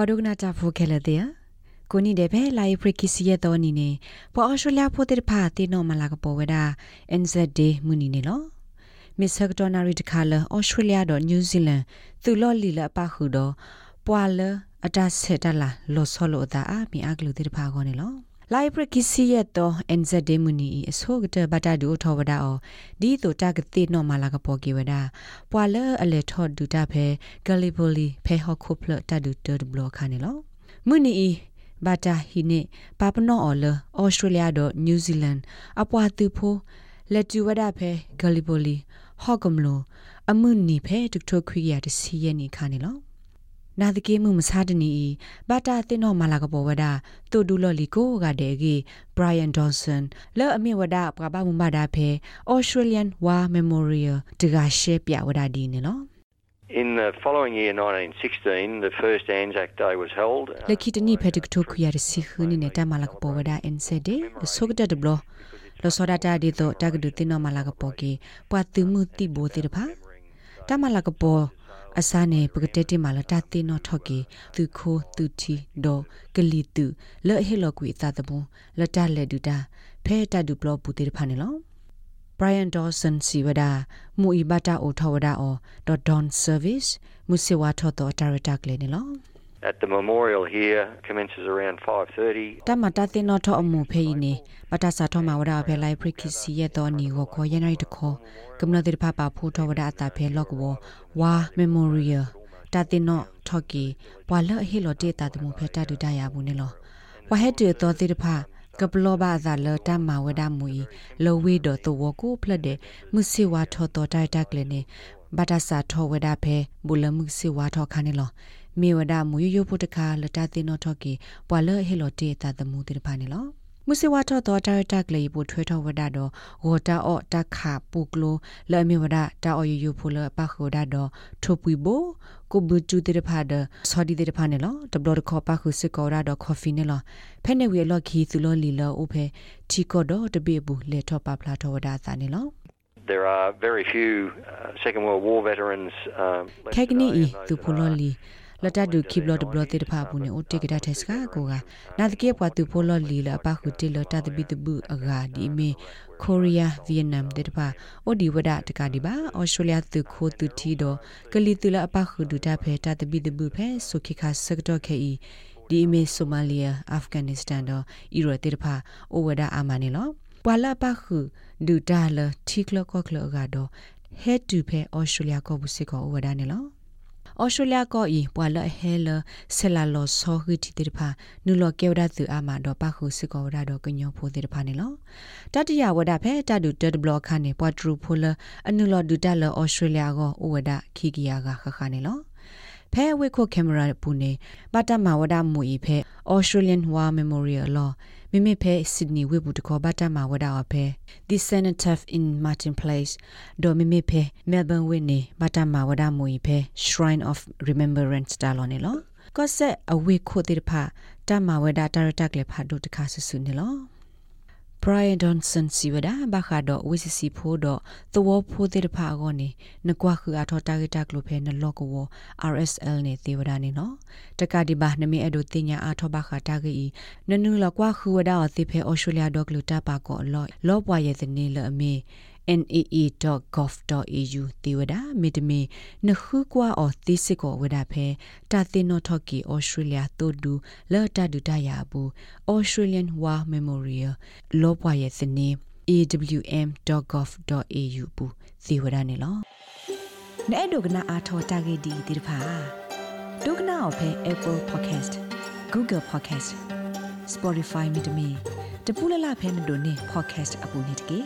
ပွာဒုကနာတာဖိုခဲလတဲ့ကိုနီတဲ့ဘဲလိုက်ဖရကီစီရဲ့တော်နီနေပေါ်အော်စတြေးလျဖိုတဲ့ဖာတေနော်မလာကပေါ်ဝဒါ NZD မူနီနေလောမစ္စဟက်တော်နာရီတခါလအော်စတြေးလျတော့နယူးဇီလန်သူလော်လီလပခုတော့ပွာလအတဆက်တလာလောဆောလောတာအမီအကလူတဲ့ဖာကောနေလော လိုက်ပရကီစီရဲ့တော့ NZD မူနီအစိုးကတဘတာဒူထောဝဒါအောဒီတိုတာကတိနော်မလာကပေါ်ကေဝဒါပွာလအလေထောဒူတာဖဲဂလီပိုလီဖဲဟခုဖလတဒူတဒဘလခါနေလောမူနီဘာတာဟိနေပါပနောအော်လဩစတြေးလျတော့နယူးဇီလန်အပွားသူဖိုးလက်တူဝဒဖဲဂလီပိုလီဟော့ကမလိုအမှုနီဖဲဒုထိုခွေရတစီရနေခါနေလော နာတကေမှုမစားတနီဘာတာတင်တော့မလာကပေါ်ဝဒတူဒူလော်လီကိုကတဲ့ကေဘရိုင်ယန်ဒေါဆန်လောအမေဝဒပကပမှုမဒါဖဲဩစတြေးလျန်ဝါမီမိုရီယယ်တကရှေပြဝဒဒီနေလော In the following year 1916 the first Anzac Day was held လခိတနီဖက်တကထိုခွေရစီခနီနေတာမလာကပေါ်ဝဒ NCD ဆုကတဲ့ဘလောလောစောဒတာဒီတော့တကဒူတင်တော့မလာ ကပေါ်ကေပွာတူမှုတိဘိုတေတဖာတမလာကပေါ်အစားနေပကတဲ့တိမာလတာတိနောထော့ကေသူခိုးသူတီဒေါကလီတူလဲ့ဟေလောကွေသတဘုံလတလက်ဒူတာဖဲတဒူဘလပူတေဖာနေလော Brian Dawson Siwada mu ibata o thawada o dot don service musiwa tho to director kle ne lo at the memorial here commences around 5:30 tamata tin no tho amu phe ni pata sa tho ma wada phe lai prikisi ye to ni go kho yanai to kho kamna de pha pa phu tho wada ta phe lok wo wa memorial ta tin no tho ki pwa la he lo te ta de mu phe ta du da ya bu ne lo wa he de to de pha ကပလောဘာသာလတမဝဒမူလောဝေဒတဝကိုဖလက်တဲ့မုစီဝါထောတော်တိုက်တက်လေနေဘာတာစာထောဝဒဖဲဘူလမှုစီဝါထောခါနေလော မေဝဒမူယယဖို့တခါလတသိနောထောကေပွာလဟေလောတေတာတမှုတေဖာနေလောမုစေဝါထောတော်တာတက်လေပိုထွေးထောဝဒတော့ဂောတာအော့တခါပုကလိုလဲမေဝဒတာအော်ယူဖူလပခိုဒါတော့ထိုပွီဘိုကိုဘူတူတေဖာဒဆော်ဒီတေဖာနေလောတဘလခေါ်ပခုစစ်ကောရာတော့ကော်ဖီနေလောဖဲနေဝေလော့ခီသူလောလီလောအိုဖဲချီကောတော့တပေဘူးလေထောပပလာထောဝဒါသာနေလော there are very few uh, second world war veterans um kegni i tu phololi လတတူခိဘလတ်ဘလတေတဖာဘူးနေအိုတေကတာတက်စကာကိုကနာတကေပွားသူဖိုလလီလာပါခုတေလတတပိတဘူးအဂါဒီမေကိုရီးယားဗီယက်နမ်တေတဖာအိုဒီဝဒတကဒီပါအော်စတြေးလျသူခိုသူတီတော့ကလီတူလာအပခုဒူတာဖဲတတပိတဘူးဖဲဆိုခိခါစကတော့ခေဤဒီမေဆိုမာလီယာအာဖဂန်နစ္စတန်တော့အီရတေတဖာအိုဝဒအာမနီလောပွာလာပခုဒူတာလတီကလကောကလကတော့ head to pay australia ကိုဘူးစစ်ကိုဝဒနေလော ဩစတြေးလျကောဤပွာလဟဲလဆလာလောဆောဟီတီတေဖာနုလောကေဝဒသူအာမတော့ပခုစစ်ကောဝဒတော့ကညောဖိုတေဖာနေလောတတရဝဒဖဲတတူတက်ဘလော့ခါနေပွာထရူဖိုလအနုလောဒူတလဩစတြေးလျကောဥဝဒခီကီယာကခခနေလော ဖဲဝိခိုကင်မရာပူနေပတမဝဒမူဤဖဲ Australian War Memorial Law မိမိဖဲ Sydney ဝိဘူးတခေါ်ဘတ်တမှာဝဒါအဖဲ The Cenotaph in Martin Place ဒေါ်မိမိဖဲ Melbourne ဝိနေဘတ်တမှာဝဒါမူဤဖဲ Shrine of Remembrance တာလောနေလောကော့ဆက်အဝိခိုတိတဖတမဝဒါတာရတက်လေဖာဒုတခါဆဆူနေလော Brian Johnson siwada bakha do WCC pho do thaw pho te da pha go ni na kwa khu a tho target ta klo phe na log ko RSL ne te wada ni no taka di ba na me ado te nya a tho bakha ta ge i na nu la kwa khu wada o te phe Australia do klo ta pa ko lo lo pwa ye te ni le ame naa.gov.au တေဝဒမေတမေနခုကွာအော်သိစစ်ကိုဝဒဖဲတာတင်နော်ထော့ကီဩစတြေးလျတိုဒူလော်တာဒူတရာဘူး Australian War Memorial လောပွားရဲ့စနေ awm.gov.au ဘူးသေဝဒနေလောနဲ့ဒုကနာအာထောတာဂေဒီဒီတဖာဒုကနာအဖဲ Apple Podcast Google Podcast Spotify မြေတမီတပူလလဖဲမတို့နေ podcast အပူနေတကေ